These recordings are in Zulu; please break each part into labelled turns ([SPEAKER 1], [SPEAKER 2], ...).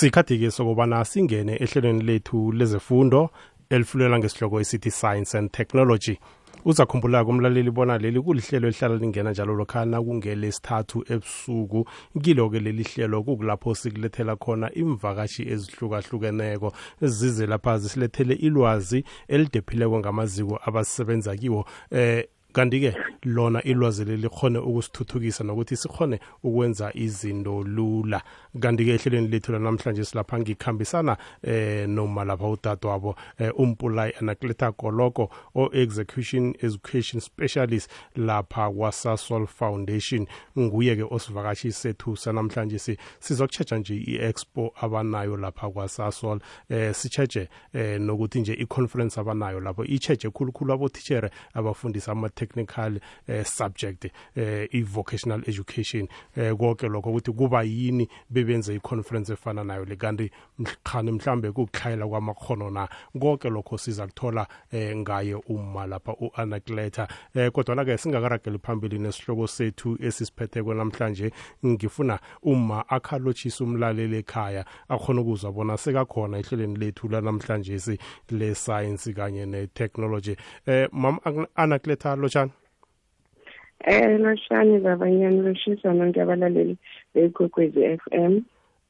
[SPEAKER 1] sikhathi-ke sokubana singene ehlelweni lethu lezefundo elifulela ngesihloko esithi science and technology. Uzakhumbula kumlaleli bona leli kulihlelo elihlala lingena njalo lokhana kungelesithathu ebusuku. Kilo-ke leli hlelo kukulapho sikulethela khona imvakashi ezihlukahlukeneko zize lapha zisilethele ilwazi elidephileko ngamaziko abasebenza kiwo eh kanti-ke lona ilwazi leli likhone ukusithuthukisa nokuthi sikhone ukwenza izinto lula. Kanti-ke ehlelweni lethu lanamhlanje silapha ngikhambisana eh noma lapha udadewabo eh, umpulai anakleta koloko o-execution education specialist lapha kwasasol foundation. Nguye-ke osivakashi sethu sanamhlanje si sizokutshetsha nje i-expo abanayo lapha kwasasol. Eh sitshetshe eh nokuthi nje i-conference abanayo lapho itshetshe khulukhulu abotitshere abafundisa ama-technical eh, subject eh, i-vocational education. Eh, konke lokho ukuthi kuba yini bebenze i-conference efana nayo le? Kanti khani mhlambe kukuhlayela kwamakhono na? Konke lokho siza kuthola eh, ngaye uma lapha u-anakleta eh, kodwana-ke singakarageli phambili nesihloko sethu esisiphetheko namhlanje. Ngifuna uma akhalotshisa umlaleli ekhaya akhona ukuzwa bona sekakhona ehlelweni lethu lanamhlanje si le-science kanye ne-technology. Eh mam anakleta lotshani
[SPEAKER 2] Eh loshani labanyani loshisa nonke abalaleli bekwekwezi FM.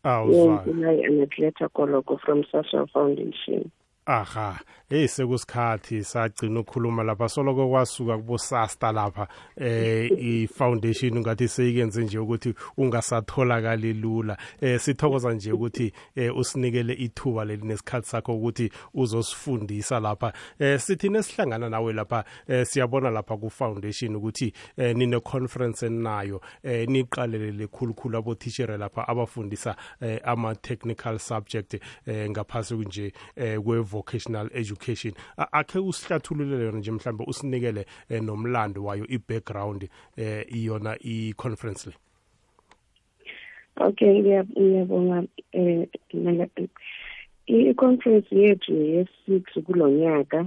[SPEAKER 1] Awuzwa.
[SPEAKER 2] Yena Anatleta Koloko from Social Foundation.
[SPEAKER 1] Aha hey sekusikhathi sagcina ukukhuluma lapha soloko kwasuka kubosasta lapha eh i-foundation ngathi seyikenze nje ukuthi ungasatholakali lula. Eh sithokoza nje ukuthi eh usinikele ithuba leli nesikhathi sakho ukuthi uzosifundisa lapha. Eh sithi nesihlangana nawe lapha eh siyabona lapha ku-foundation ukuthi eh nine conference enayo eh niqalelele khulukhulu abothishere lapha abafundisa eh ama-technical subject eh ngaphasi nje eh kwe vocational education akhe usihlathululele yona nje mhlambe usinikele eh, nomlando wayo i-background eh iyona i-conference le
[SPEAKER 2] Okay ngiyabonga eh i-conference yethu yes6 kulonyaka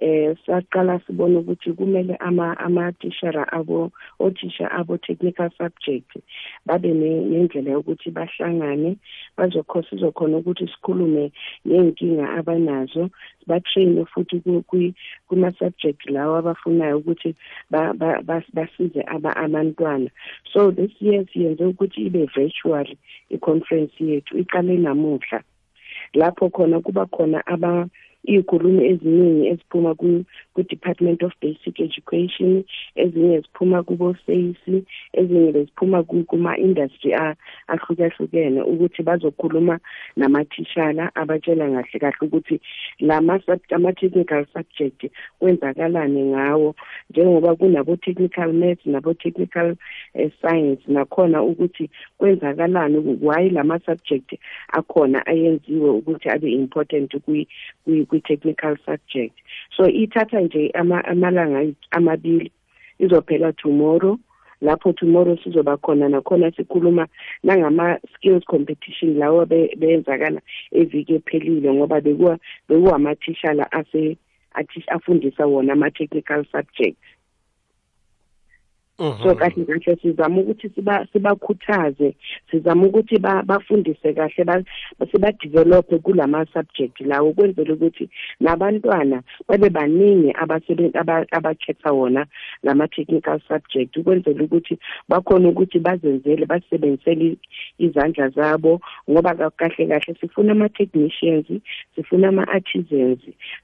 [SPEAKER 2] eh saqala sibona ukuthi kumele ama amatishara abo othisha abo technical subject babe nendlela yokuthi bahlangane bazokho sizokhona ukuthi sikhulume nenkinga abanazo batrain futhi kuma subject lawo abafunayo ukuthi basize aba abantwana. So this year siyenze ukuthi ibe virtual i-conference yethu iqale namuhla. Lapho khona kuba khona aba iy'khulumi eziningi eziphuma ku-department of basic education ezinye ziphuma kubo-sace ezinye beziphuma kuma-industry ahlukahlukene ukuthi bazokhuluma namathishala abatshela kahle kahle ukuthi ama-technical subject kwenzakalani ngawo. Njengoba kunabo-technical maths nabo-technical uh, science nakhona ukuthi kwenzakalani why lama-subject akhona ayenziwe ukuthi abe important kwi-technical subject. So ithatha nje amalanga amabili izophela tomorrow. Lapho tomorrow sizoba khona nakhona sikhuluma nangama-skills competition lawo beyenzakala eviki ephelile ngoba bekuwamathishala afundisa wona ama-technical subjects so kahle kahle sizama ukuthi sibakhuthaze sizama ukuthi bafundise kahle sibadevelophe kulama subject lawo ukwenzela ukuthi nabantwana babe baningi abakhetha wona lama technical subject ukwenzela ukuthi bakhona ukuthi bazenzele basebenzisele izandla zabo ngoba kahle kahle sifuna ama technicians sifuna ama artisans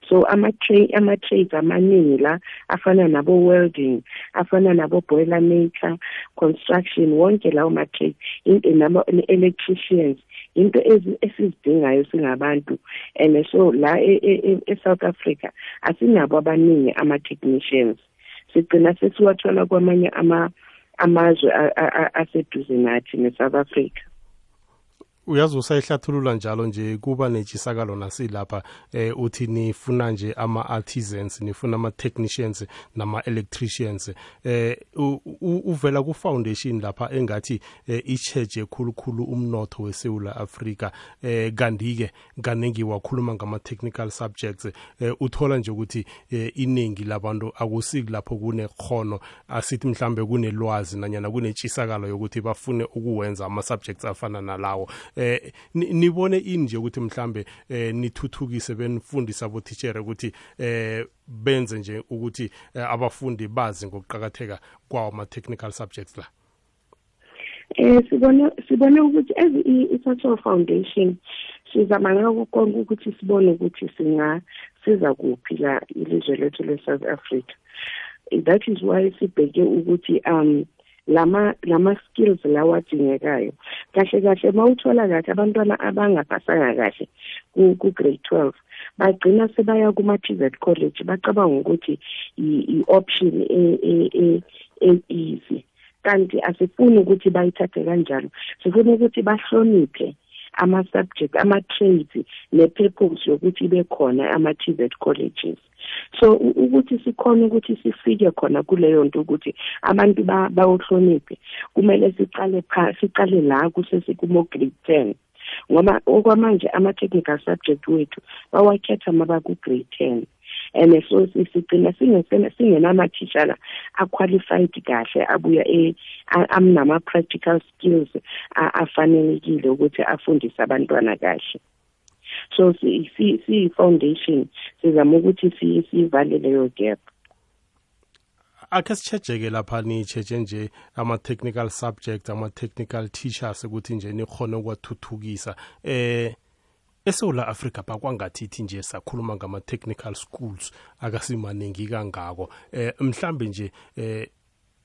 [SPEAKER 2] so ama ama trades amaningi la afana nabo welding afana nabo boiler maker construction wonke lawo matrade into nama-electricians into esizidingayo singabantu. And so la e-south africa asinabo abaningi ama-technicians. Sigcina sesiwathola kwamanye amazwe aseduze nathi ne-south africa
[SPEAKER 1] uyazi usayihlathulula njalo nje kuba netshisakalo nasilapha eh uthi nifuna nje ama-artisans nifuna ama-technicians nama-electricians. Eh uvela ku-foundation lapha engathi eh, icheje khulukhulu umnotho wesewula afrika. Eh kanti-ke kaningi wakhuluma ngama-technical subjects. Eh uthola nje ukuthi eh, iningi labantu akusiki lapho kunekhono asithi mhlambe kunelwazi nanyana kunetshisakalo yokuthi bafune ukuwenza ama-subjects afana nalawo. Eh nibone ini nje ukuthi mhlambe eh nithuthukise benifundisa abotitshere ukuthi eh benze nje ukuthi eh, abafundi bazi ngokuqhakatheka kwawo ama-technical subjects la?
[SPEAKER 2] Eh sibone sibone ukuthi as i-social foundation sizama ngako konke ukuthi sibone ukuthi singa siza kuphi la ilizwe lethu le-south africa. That is why sibheke ukuthi um lama lama skills lawa adingekayo kahle kahle mawuthola kahle abantwana abangapasanga kahle ku grade 12 bagcina sebaya kuma TVET college bacabanga ukuthi i option e e e easy. Kanti asifuni ukuthi bayithathe kanjalo sifuna ukuthi bahloniphe ama-subject ama-trades ne-purpose yokuthi ibe khona ama-TVET colleges. So ukuthi sikhona ukuthi sifike khona kuleyo nto ukuthi abantu bawohloniphe kumele siqale siqale la kusesikumo grade 10 ngoba okwamanje ama-technical subject wethu bawakhetha mabaku-grade 10 and so sigcina singenamathishala aqualified kahle abuya amnama-practical skills afanelekile ukuthi afundise abantwana kahle. So siyi-foundation sizama ukuthi sivale leyo gap.
[SPEAKER 1] Akhe sitshejeke lapha nitsheje nje ama-technical subjects ama-technical teachers ukuthi nje nikhona ukwathuthukisa. Eh eSouth Africa bakwangathithi nje sakhuluma ngama-technical schools akasimaningi kangako eh mhlambe nje eh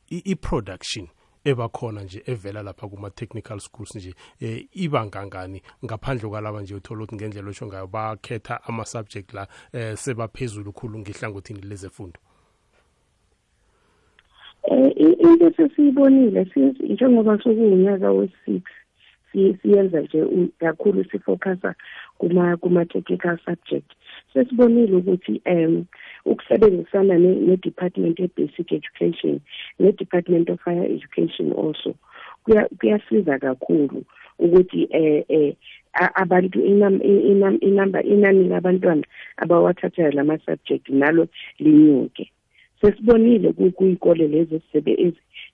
[SPEAKER 1] i-production ebakhona nje evela lapha kuma-technical schools nje eh iba ngangani? Ngaphandle kwalaba nje uthola ukuthi ngendlela osho ngayo bakhetha ama-subject la eh sebaphezulu khulu ngehlangothini lezefundo.
[SPEAKER 2] Eh into sesiyibonile njengoba sokuwunyaka we-six siyenza nje kakhulu sifocusa kuma kuma technical subject. Sesibonile ukuthi um ukusebenzisana ne-department ye-basic education ne-department of higher education also. Kuyasiza kakhulu ukuthi eh eh abantu inani labantwana abawathathayo lama subject nalo linyuke. Sesibonile kuyikole lezi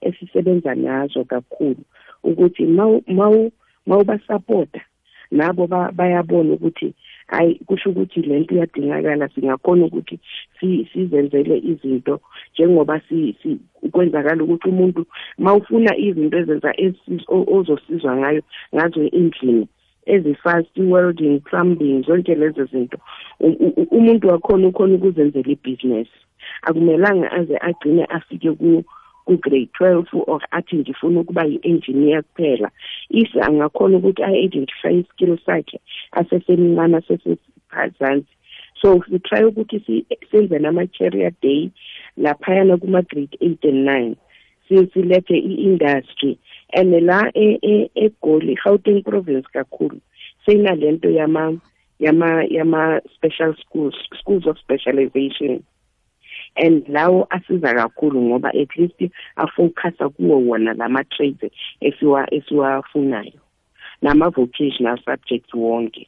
[SPEAKER 2] esisebenza nazo kakhulu ukuthi mawu mawubasapota nabo bayabona ukuthi hayi kusho ukuthi lento iyadingakala. Singakhona ukuthi sizenzele izinto njengoba kwenzakala ukuthi umuntu mawufuna izinto ezenza ozosizwa ngayo ngazo endlini ezi-fast welding plumbing zonke lezo zinto umuntu wakhona ukhona ukuzenzela ibhizinesi akumelanga aze agcine afike ku-grade twelve or athi ngifuna ukuba yi-engineer kuphela. If angakhona ukuthi a-identify iskill sakhe asesemncane asesephazansi so sitry ukuthi senze nama-career day laphayana kuma-grade eight and nine. Silethe i-industry. And la egoli gauteng province kakhulu seyinalento yama yama yama special schools schools of specialization and lawo asiza kakhulu ngoba at least afocusa kuwo wona lama trades esiwa esiwafunayo nama vocational subjects wonke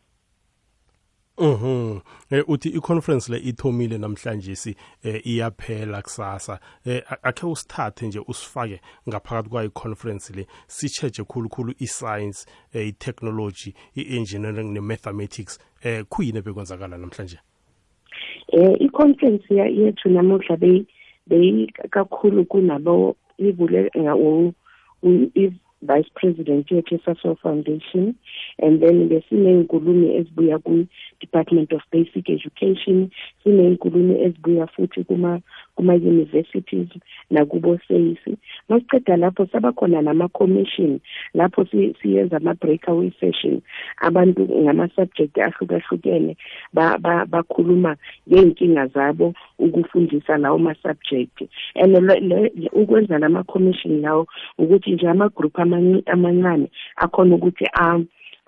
[SPEAKER 1] Mhm. Eh uthi iconference le ithomile namhlanje si eh, iyaphela kusasa. Eh akhe usithathe nje usifake ngaphakathi kwa iconference le sicheje khulukhulu iscience, eh, itechnology, iengineering nemathematics. Eh kuyini bekwenzakala namhlanje?
[SPEAKER 2] Eh i-conference yethu namuhla beyikakhulu kunabo ivule vice president yethu esaso foundation and then besiney'nkulumo ezibuya ku-department of basic education siney'nkulumo ezibuya futhi kuma-universities nakubo-sesi masiceda lapho sabakhona nama-commission lapho siyenza ama-breakaway session. Abantu ngama-subject ahlukahlukene bakhuluma ngey'nkinga zabo ukufundisa lawo ma-subject. And ukwenza lama-commission lawo ukuthi nje ama-group amancane akhona ukuthi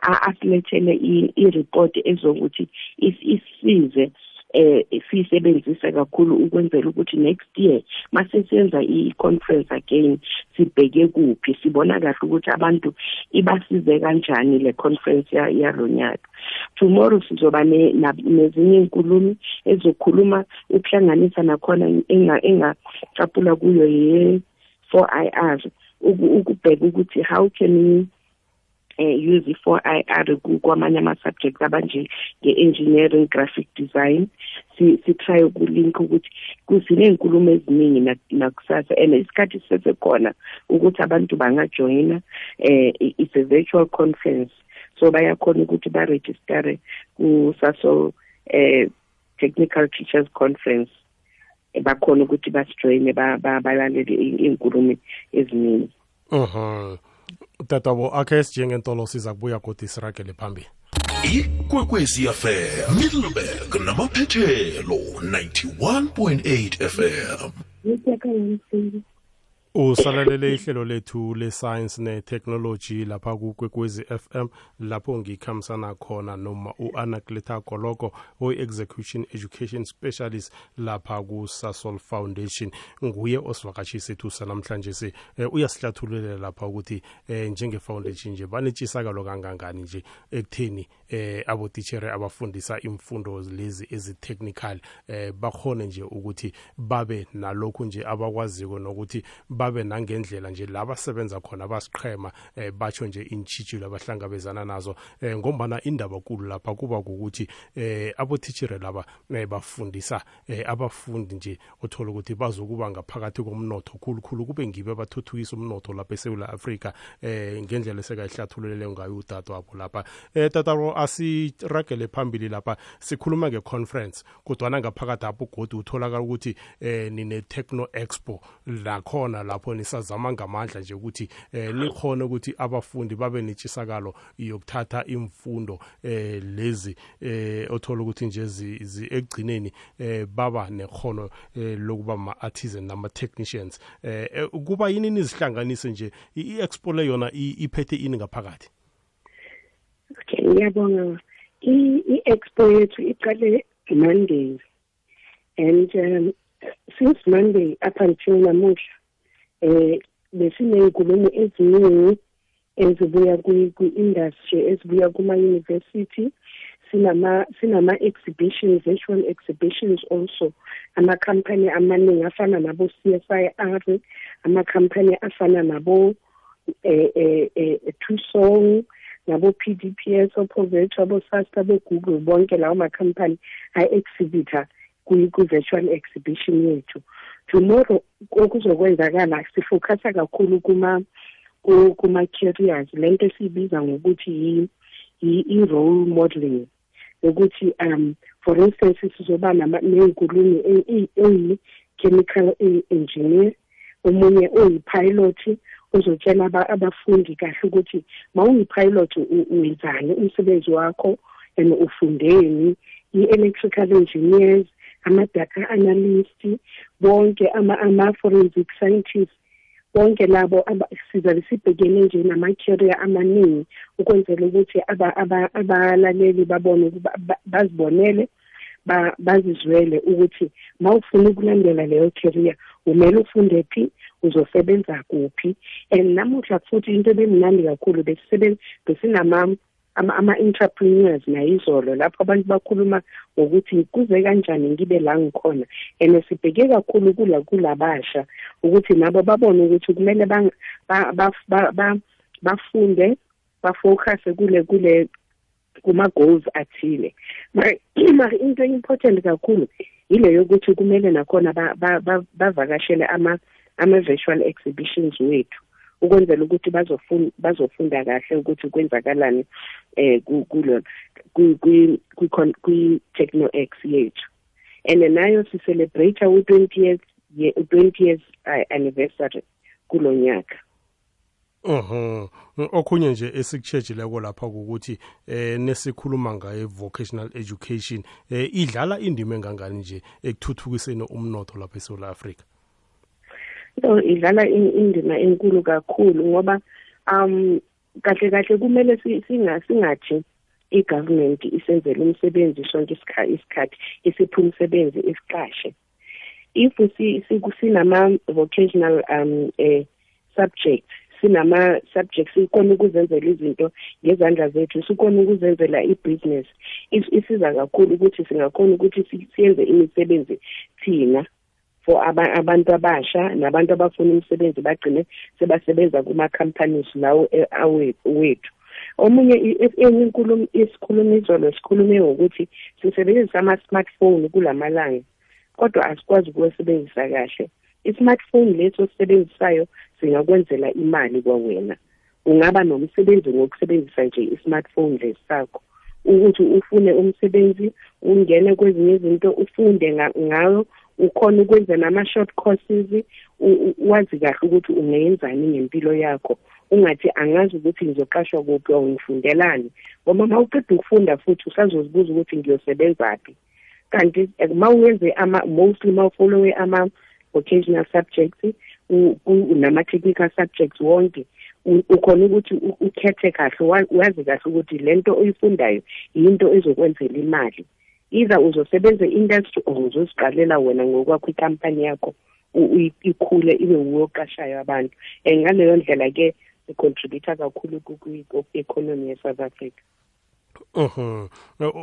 [SPEAKER 2] asilethele i-report ezokuthi isize eh siyisebenzisa kakhulu ukwenzela ukuthi next year mase senza i-conference again sibheke kuphi sibona kahle ukuthi abantu ibasize kanjani le conference yalonyaka tomorrow sizoba nezinye inkulumo ezokhuluma ukuhlanganisa nakhona engacapula kuyo ye 4 IR ukubheka ukuthi how can eh use i4 IR kwamanye ama subjects abanje nge-engineering graphic design. Si si ukulink ukuthi kuzinenkulumo eziningi nakusasa and isikhathi sisesekhona ukuthi abantu bangajoyina eh it's a virtual conference. So bayakhona ukuthi ba register ku saso eh technical teachers conference. Bakhona ukuthi basijoyine balalele inkulumo eziningi.
[SPEAKER 1] Mhm tatabo akhe sijengentolo siza kubuya kodwa siragele phambili
[SPEAKER 3] ikwekwezi fm middleburg namaphethelo 91.8 fm
[SPEAKER 1] usalalele ihlelo lethu le-science ne-technology lapha kukwekwezi fm lapho ngikhambisana khona noma u-anakleta goloko oyi-execution education specialist lapha ku-sasol foundation. Nguye osivakatshisi sethu sanamhlanje si eh, uyasihlathululela lapha ukuthi eh, njenge-foundation nje banetshisakalo kangangani nje ekutheni eh, abotitshere abafundisa imfundo lezi ezi-technical eh, bakhone nje ukuthi babe nalokhu nje abakwaziko nokuthi babe nangendlela nje la basebenza khona basiqhema eh, batsho nje intshitshilo abahlangabezana nazo. Eh, ngombana indaba kulu lapha kuba ukuthi eh, abothitshere laba eh, bafundisa eh, abafundi nje othola ukuthi bazokuba ngaphakathi komnotho khulukhulu kube ngibe abathuthukisa umnotho lapha eSouth Africa eh ngendlela esekayihlathululele ngayo udade wabo lapha. Eh tataro asiragele phambili lapha sikhuluma ngeconference kodwa ngaphakathi apho godi utholakala ukuthi eh nine Techno Expo lakhona lapho nisazama ngamandla nje ukuthi eh nikhona ukuthi abafundi babe netshisakalo yokuthatha imfundo eh lezi eh othola ukuthi nje egcineni eh baba nekhono eh, lokuba ma artisan nama technicians eh, eh kuba yini nizihlanganise nje? I-expo le yona iphethe ini ngaphakathi?
[SPEAKER 2] Okay ngiyabonga. I-expo yethu iqale monday. And um, since monday up until namuhla eh besiney'nkulumo eziningi ezibuya kwi-industry ezibuya kuma-university sinama sinama exhibitions virtual exhibitions also. Amakhampani amaningi afana nabo CSIR amakhampani afana nabo eh eh, eh Tusong nabo PDPS ophovethu abo SASTA bo Google bonke lawo makhampani ay exhibitor ku virtual exhibition yethu. Tomorrow okuzokwenzakala sifocusa kakhulu kuma kuma careers lento esibiza ngokuthi i-role modeling ukuthi um for instance sizoba ney'nkulumo eyi-chemical engineer omunye oyi-pilot uzotshela abafundi kahle ukuthi ma uyi-pilot wenzani umsebenzi wakho and ufundeni i-electrical engineers ama-data analyst bonke ama-forensic scientists bonke labo sizabe sibhekene nje nama-career amaningi ukwenzela ukuthi abalaleli babone bazibonele bazizwele ukuthi ma ufuna ukulandela leyo career umele ufunde phi? Uzosebenza kuphi? And namuhla futhi into ebemnandi kakhulu besinama ama-entrepreneurs nayizolo lapho abantu bakhuluma ngokuthi kuze kanjani ngibe la ngikhona. And sibheke kakhulu kula kulabasha ukuthi nabo babone ukuthi kumele bafunde bafocuse kule kule kuma-goals athile. Mara into important kakhulu ile yokuthi kumele nakhona bavakashele ama-virtual exhibitions wethu ukwenzela ukuthi bazofunda bazofunda kahle ukuthi kwenzakalani eh kulo kwi Techno X yethu. And nayo si celebrate u 20 years ye 20 years uh, anniversary kulonyaka
[SPEAKER 1] Mhm. Okhunye nje esikuchejileko lapha ukuthi eh nesikhuluma ngaye vocational education eh idlala indima engangani nje ekuthuthukiseni umnotho lapha eSouth Africa.
[SPEAKER 2] so idlala indima enkulu kakhulu ngoba um kahle kahle kumele singathi i-government isenzele umsebenzi sonke isikhathi isiphe umsebenzi isiqashe if sinama-vocational um eh, subject sinama subjects sikona ukuzenzela izinto ngezandla zethu sikona ukuzenzela i-business. Isiza kakhulu ukuthi singakhona ukuthi siyenze imisebenzi thina for abantu abasha nabantu abafuna umsebenzi bagcine sebasebenza kuma companies lawo wethu. Omunye enye inkulumo isikhulumiso lo sikhulume ngokuthi sisebenzisa ama-smartphone kulamalanga kodwa asikwazi ukuwasebenzisa kahle. I-smartphone leso sisebenzisayo singakwenzela imali kwawena. Ungaba nomsebenzi ngokusebenzisa nje i-smartphone lesakho ukuthi ufune umsebenzi ungene kwezinye izinto ufunde ngayo ukhona ukwenza nama-short courses wazi kahle ukuthi ungenzani ngempilo yakho. Ungathi angazi ukuthi ngizoqashwa kuphi or ngifundelani ngoba uma uqeda ukufunda futhi usazozibuza ukuthi ngiyosebenzaphi kanti uma uyenze mostly uma ufollowe ama-vocational subjects nama-technical subjects wonke ukhona ukuthi ukhethe kahle wazi kahle ukuthi lento oyifundayo yinto ezokwenzela imali. Either uzosebenza industry or uzoziqalela wena ngokwakho ikampani yakho ikhule ibe uyoqashayo abantu. And ngaleyo ndlela ke sicontributor kakhulu ku-economy ye-south africa.
[SPEAKER 1] Mhm.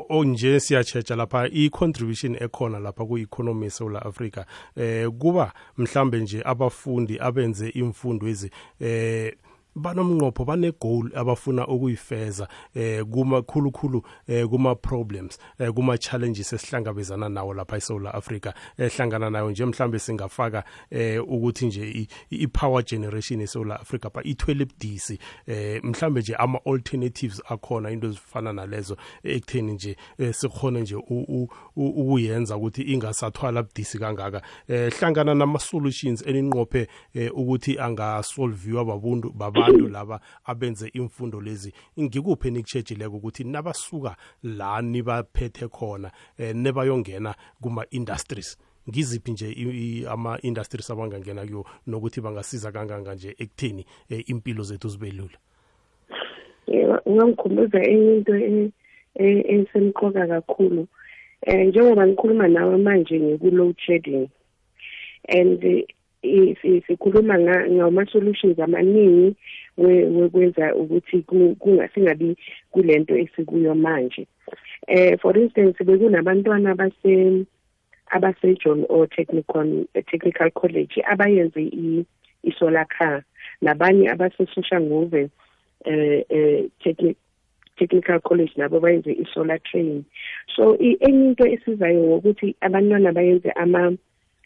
[SPEAKER 1] Onje siyachecha lapha i-contribution ekhona lapha ku-economy eSouth Africa eh kuba mhlambe nje abafundi abenze imfundo ezi eh banomnqopho bane-goal abafuna ukuyifeza eh kuma khulukhulu eh kuma problems eh kuma challenges esihlangabezana nawo lapha eSouth Africa ehlangana nayo nje mhlambe singafaka eh ukuthi nje i-power generation eSouth Africa ba i-12 DC eh mhlambe nje ama alternatives akhona into ezifana nalezo ekutheni nje eh, sikhona nje ukuyenza ukuthi ingasathwala budisi kangaka. Eh hlangana nama solutions eninqophe eh, ukuthi angasolviwa babuntu baba abantu laba abenze imfundo lezi. Ngikuphi nikutshejileko ukuthi nabasuka la nibaphethe khona eh, nebayongena kuma-industries? Ngiziphi nje ama-industries abangangena kuyo nokuthi bangasiza kanganga nje ekutheni eh, impilo zethu zibe lula?
[SPEAKER 2] Ungangikhumbuza enye into esemqoka kakhulu. Um njengoba ngikhuluma nawe manje ngiku-load shedding and sikhuluma ngama-solutions amaningi wekwenza ukuthi singabi kulento esikuyo manje. Eh for instance bekunabantwana abase abase-John O. Technical Technical College abayenze i-solar car. Nabanye abase-Soshanguve eh eh technical college nabo bayenze i-solar train. So enye into esizayo ngokuthi abantwana bayenze ama ama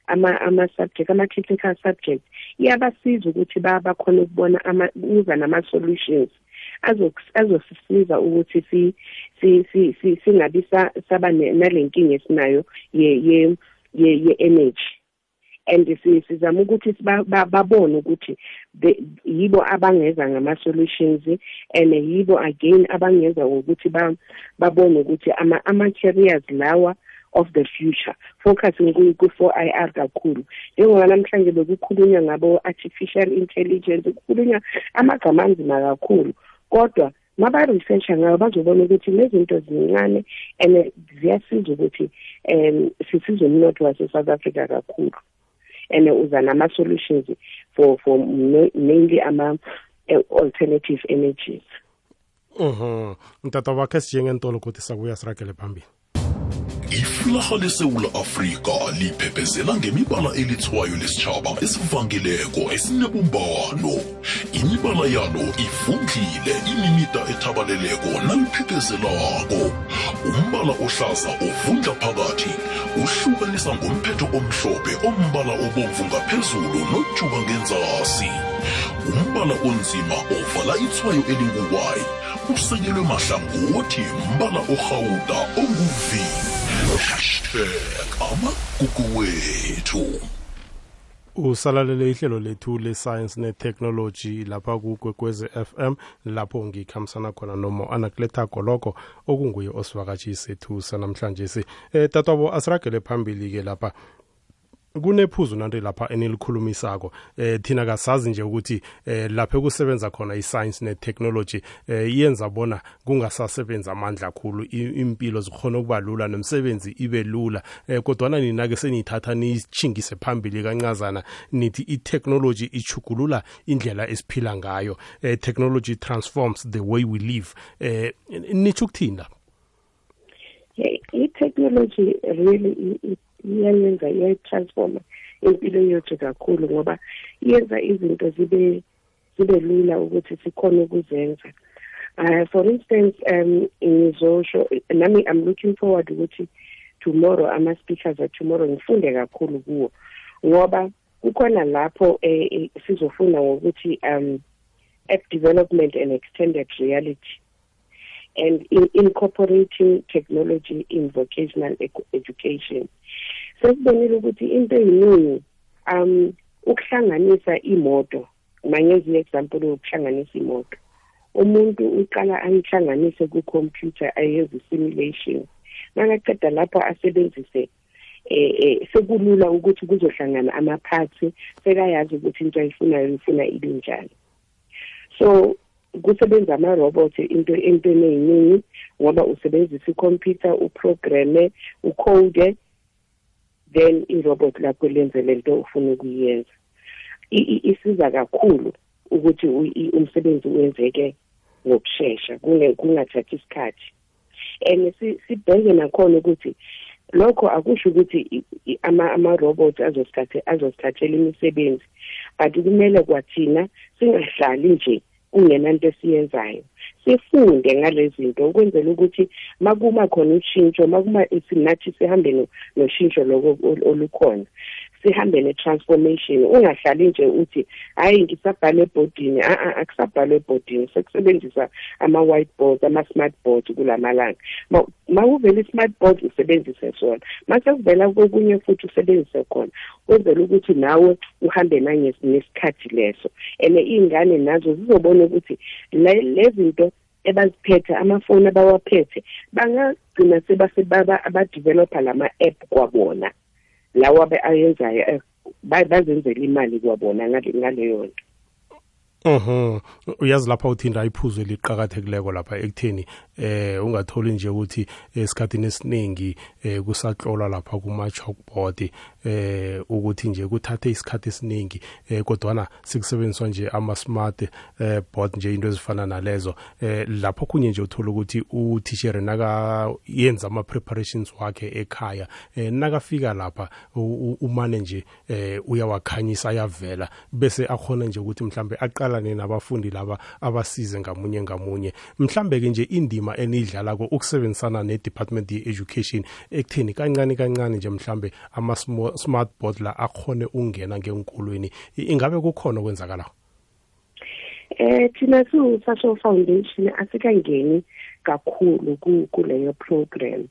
[SPEAKER 2] ama subject ama technical subjects iyabasiza ukuthi bakhona ukubona ama uza nama solutions azosisiza ukuthi si si singabi saba nalenkinga esinayo ye ye ye energy. And sizama ukuthi babone ukuthi yibo abangeza ngama solutions and yibo again abangeza ukuthi babone ukuthi ama ama careers lawa of the future. Focusing ku-4 IR kakhulu. Njengoba namhlanje bekukhulunywa ngabo-artificial intelligence kukhulunywa amagama anzima kakhulu. Kodwa maba-researcha ngayo bazobona ukuthi lezinto zincane and ziyasiza ukuthi um sisize umnotho wase-south africa kakhulu. And uza nama-solutions for for mainly ama-alternative energies.
[SPEAKER 1] Mhm. Mtata wakhe sijengentolo ukuthi sakuya sirakele phambili.
[SPEAKER 3] Iflaha lesewula afrika liphephezela ngemibala elithwayo lesitshaba esivangileko esinebumbano. Imibala yalo ifundlile imimida ethabaleleko naliphephezelako. Umbala ohlaza ovundla phakathi uhlukanisa ngomphetho omhlophe ombala obomvu ngaphezulu nojuba ngenzasi. Umbala onzima ovala ithwayo elinguwayi usekelwe mahlangothi mbala orhawuda onguvi hashtag amagugu wethu
[SPEAKER 1] usalalele ihlelo lethu le-science ne-technology lapha kugwegwezi fm lapho ngikhambisana khona nomo anakuletha goloko okunguye osivakatshi sethu sanamhlanje si. Eh tatwabo asiragele phambili-ke lapha. Kunephuzu nanto lapha enilikhulumisako. Eh thina kasazi nje ukuthi eh lapha kusebenza khona iscience netechnology eh iyenza bona kungasasebenza amandla kakhulu impilo zikhona ukuba lula nomsebenzi ibe lula. Eh kodwa nina ke senithatha nichingise phambili kancazana nithi i-technology ichugulula indlela esiphila ngayo. Eh technology transforms the way we live. Eh nithi ukuthini la
[SPEAKER 2] i-technology really iyayenza iyayitransforma impilo yethu kakhulu ngoba iyenza izinto zibe zibe lula ukuthi sikhone ukuzenza. Uh, for instance um ngizosho nami i'm looking forward ukuthi tomorrow ama speakers are tomorrow ngifunde kakhulu kuwo ngoba kukhona lapho eh, eh, sizofuna ngokuthi um app development and extended reality and in incorporating technology in vocational education. Sesibonile ukuthi into eyiningi um ukuhlanganisa imoto mangenza i-example yokuhlanganisa imoto. Umuntu uqala ayihlanganise ku-computer ayenze simulation. Makaqeda lapho asebenzise eh, eh sekulula ukuthi kuzohlangana ama-parts sekayazi ukuthi into ayifunayo ifuna ibe njani so kusebenza ama-robot into entweni eyiningi ngoba usebenzisa i-computer uprogramme ucode then i-robot lakho lenze lento ufuna ukuyenza. Isiza kakhulu ukuthi umsebenzi wenzeke ngokusheshsha kungathathi isikhathi. And sibheke nakhona ukuthi lokho akusho ukuthi ama-robot azosithathela imisebenzi but kumele kwathina singahlali nje kungenanto esiyenzayo. Sifunde ngalezi zinto ukwenzela ukuthi makuma khona ushintsho makuma sinathi sihambe noshintsho lokho olukhona. Sihambe ne-transformation. Ungahlali nje uthi hayi ngisabhala ebhodini. A akusabhalwa ebhodini. Sekusebenzisa ama-whiteboards ama-smart boards kulamalanga. Ma uvela i-smart board usebenzise sona. Mase kuvela kokunye futhi usebenzise khona kwenzela ukuthi nawe uhambe nangesikhathi leso. And iy'ngane nazo zizobona ukuthi le zinto ebaziphethe amafoni abawaphethe bangagcina sebasebaba abadevelopa lama-app kwabona lawa ayenzayo eh, bazenzela imali kwabona ngaleyo nto
[SPEAKER 1] Mhm. Uyazi lapha uthinda iphuzo eliqhakathekileko lapha ekutheni eh ungatholi nje ukuthi esikhatini esiningi eh kusatlolwa lapha kuma chalkboard eh ukuthi nje kuthathe isikhathi esiningi eh kodwana sikusebenziswa nje ama smart eh board nje into ezifana nalezo. Lapho kunye nje uthola ukuthi uthishere naka yenza ama preparations wakhe ekhaya nakafika lapha umane nje uyawakhanyisa ayavela bese akhona nje ukuthi mhlambe aqala niqalane nabafundi laba abasize ngamunye ngamunye. Mhlambe ke nje indima enidlala ko ukusebenzisana ne-department ye-education ekutheni kancane kancane nje mhlambe ama-smart board la akhone ukungena ngenkolweni ingabe kukhona okwenzakalayo
[SPEAKER 2] eh thina siwu-social foundation asikangeni kakhulu kuleyo program.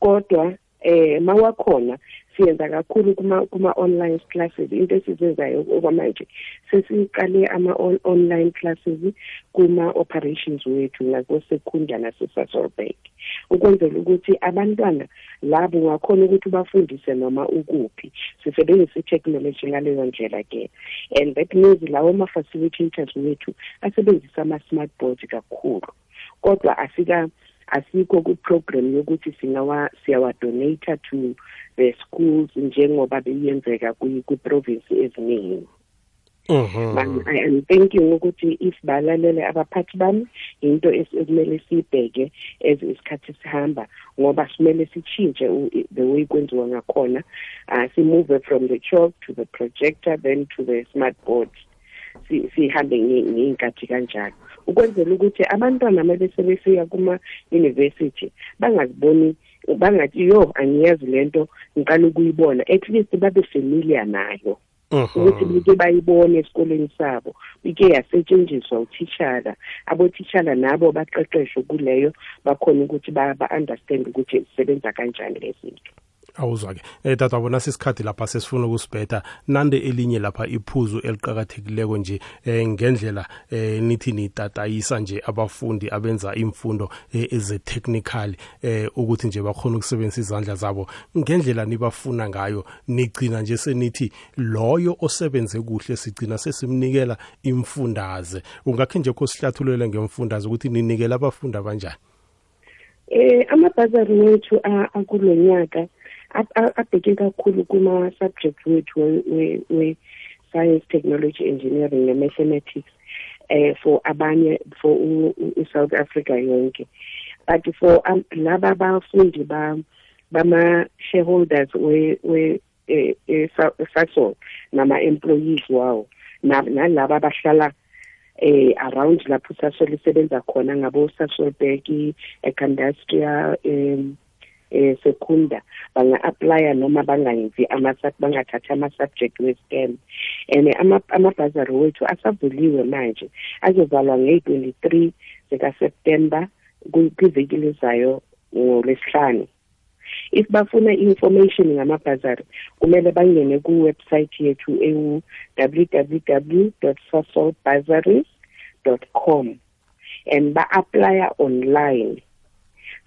[SPEAKER 2] Kodwa eh mawakhona siyenza kakhulu kuma kuma online classes. Into esizenzayo okwamanje sesiqale ama online classes kuma operations wethu ngakosekunda nasesasolbank ukwenzela ukuthi abantwana labo ngakhona ukuthi bafundise noma ukuphi. Sisebenzisa i-technology ngaleyo ndlela ke. And that means lawo ama-facilitators wethu asebenzisa ama-smart board kakhulu. Kodwa asika asikho ku-program yokuthi singawa siyawadonata to the schools njengoba beyenzeka kwi-province eziningi.
[SPEAKER 1] Mhm.
[SPEAKER 2] I am thinking ukuthi if balalele abaphathi bami into ekumele siyibheke as isikhathi sihamba ngoba simele sichintshe the way kwenziwa ngakhona. Uh, si move from the chalk to the projector then to the smart boards sihambe ngey'nkathi kanjalo. Ukwenzela ukuthi abantwana uma besebefika kuma-university bangaziboni bangathi yo angiyazi lento ngiqala ukuyibona. At least babe familiar nayo. Ukuthi bike bayibone esikoleni sabo. Bike yasetshenziswa uthishala abothishala nabo baqeqeshwe kuleyo bakhona ukuthi ba-understand ukuthi zisebenza kanjani lezinto
[SPEAKER 1] awuzwa-ke. Eh tata bona sisikhathi lapha sesifuna ukusibheda nande elinye lapha iphuzu eliqakathekileko nje eh ngendlela eh nithi nitatayisa nje abafundi abenza imfundo eh, eze-technical eh ukuthi nje bakhona ukusebenzisa izandla zabo. Ngendlela nibafuna ngayo nigcina nje senithi loyo osebenze kuhle sigcina sesimnikela imfundaze. Ungakhe nje kho sihlathulele ngemfundaze ukuthi ninikela abafundi abanjani?
[SPEAKER 2] Eh amabhazari wethu akulonyaka abheke kakhulu kuma-subject wethu we-science technology engineering ne-mathematics eh for abanye for i-south africa yonke. But for um, laba bafundi bama-shareholders we sasol nama-employees wawo nalaba abahlala eh around lapho sasol isebenza khona ngabo Sasolburg eCandastria em eh sekunda banga applya noma bangayenzi ama bangathatha ama subject we STEM and ama amabhazari wethu asavuliwe manje azovalwa nge23 sika September kwiviki lizayo ngolesihlanu if bafuna information ngamabhazari kumele bangene ku-website yethu ewu-www.sasolbazaries.com and ba-applya online.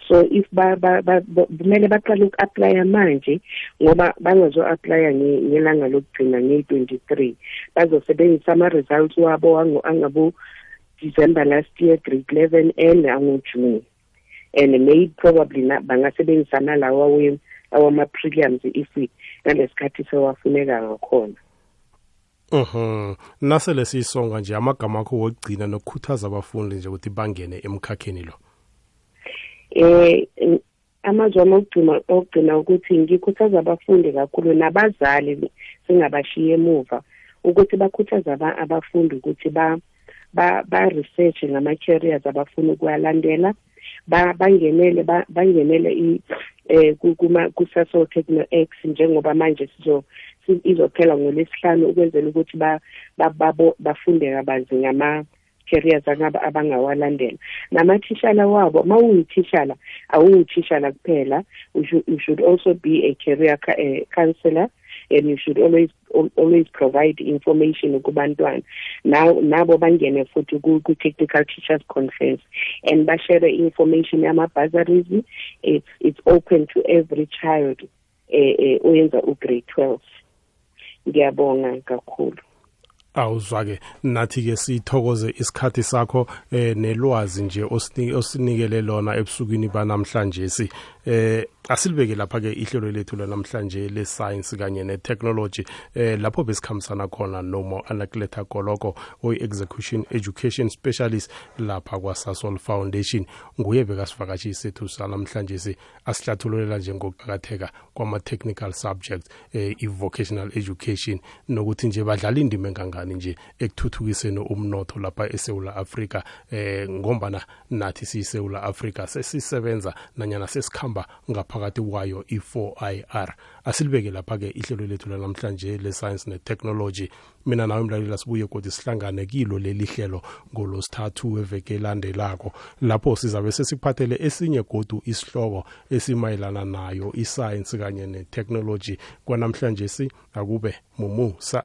[SPEAKER 2] So if ba kumele baqale uku-applya manje ngoba bangazo-applya ngelanga lokugcina nge-23 bazosebenzisa ama-results wabo angabo December last year grade 11 and ango-June and maybe probably bangasebenzisa nalawa awama-premiums if ngalesikhathi sewafuneka ngakhona
[SPEAKER 1] Mhm. Nasele sisonga nje amagama akho wokugcina nokukhuthaza abafundi nje ukuthi bangene emkhakheni lo.
[SPEAKER 2] Eh amazwi ami okugcina okugcina ukuthi ngikhuthaza abafundi kakhulu nabazali singabashiya emuva ukuthi bakhuthaza abafundi ukuthi ba ba ba research ngama careers abafuna ukuyalandela bangenele bangenele i eh kuma kusaso techno X njengoba manje sizo izophela ngolesihlanu ukwenzela ukuthi ba bafunde kabanzi ngama careers abangawalandela. Namathishala wabo mawuyithishala awuyithishala kuphela you should also be a career counselor and you should always always provide information kubantwana. Now nabo bangene futhi ku-technical teachers conference and bashare information yama-bursaries. It's, it's open to every child eh, eh, oyenza u-grade 12 ngiyabonga kakhulu
[SPEAKER 1] awuzwa-ke nathi-ke sithokoze isikhathi sakho eh nelwazi nje osinikele lona ebusukwini banamhlanje si eh asilibeke lapha ke ihlelo lethu lanamhlanje le science kanye ne technology eh lapho besikhambisana khona nomo anakuletha goloko oyi execution education specialist lapha kwa Sasol Foundation. Nguye bekasivakatshi sethu sanamhlanje si asihlathululela nje ngokuqakatheka kwama technical subjects eh i vocational education nokuthi nje badlala indima engangani. Nje ekuthuthukiseni umnotho lapha eSouth Africa eh ngombana nathi siyiSouth Africa sesisebenza nanyana sesikhamba ngaphakathi kwayo i4IR asilibeke lapha ke ihlelo lethu lanamhlanje le science ne technology mina nawe mlalela sibuye kodwa sihlangane kilo leli hlelo ngolosithathu weveke elandelako. Lapho sizabe sesikuphathele esinye godu isihloko esimayelana nayo iscience kanye ne technology kwanamhlanje si akube mumusa.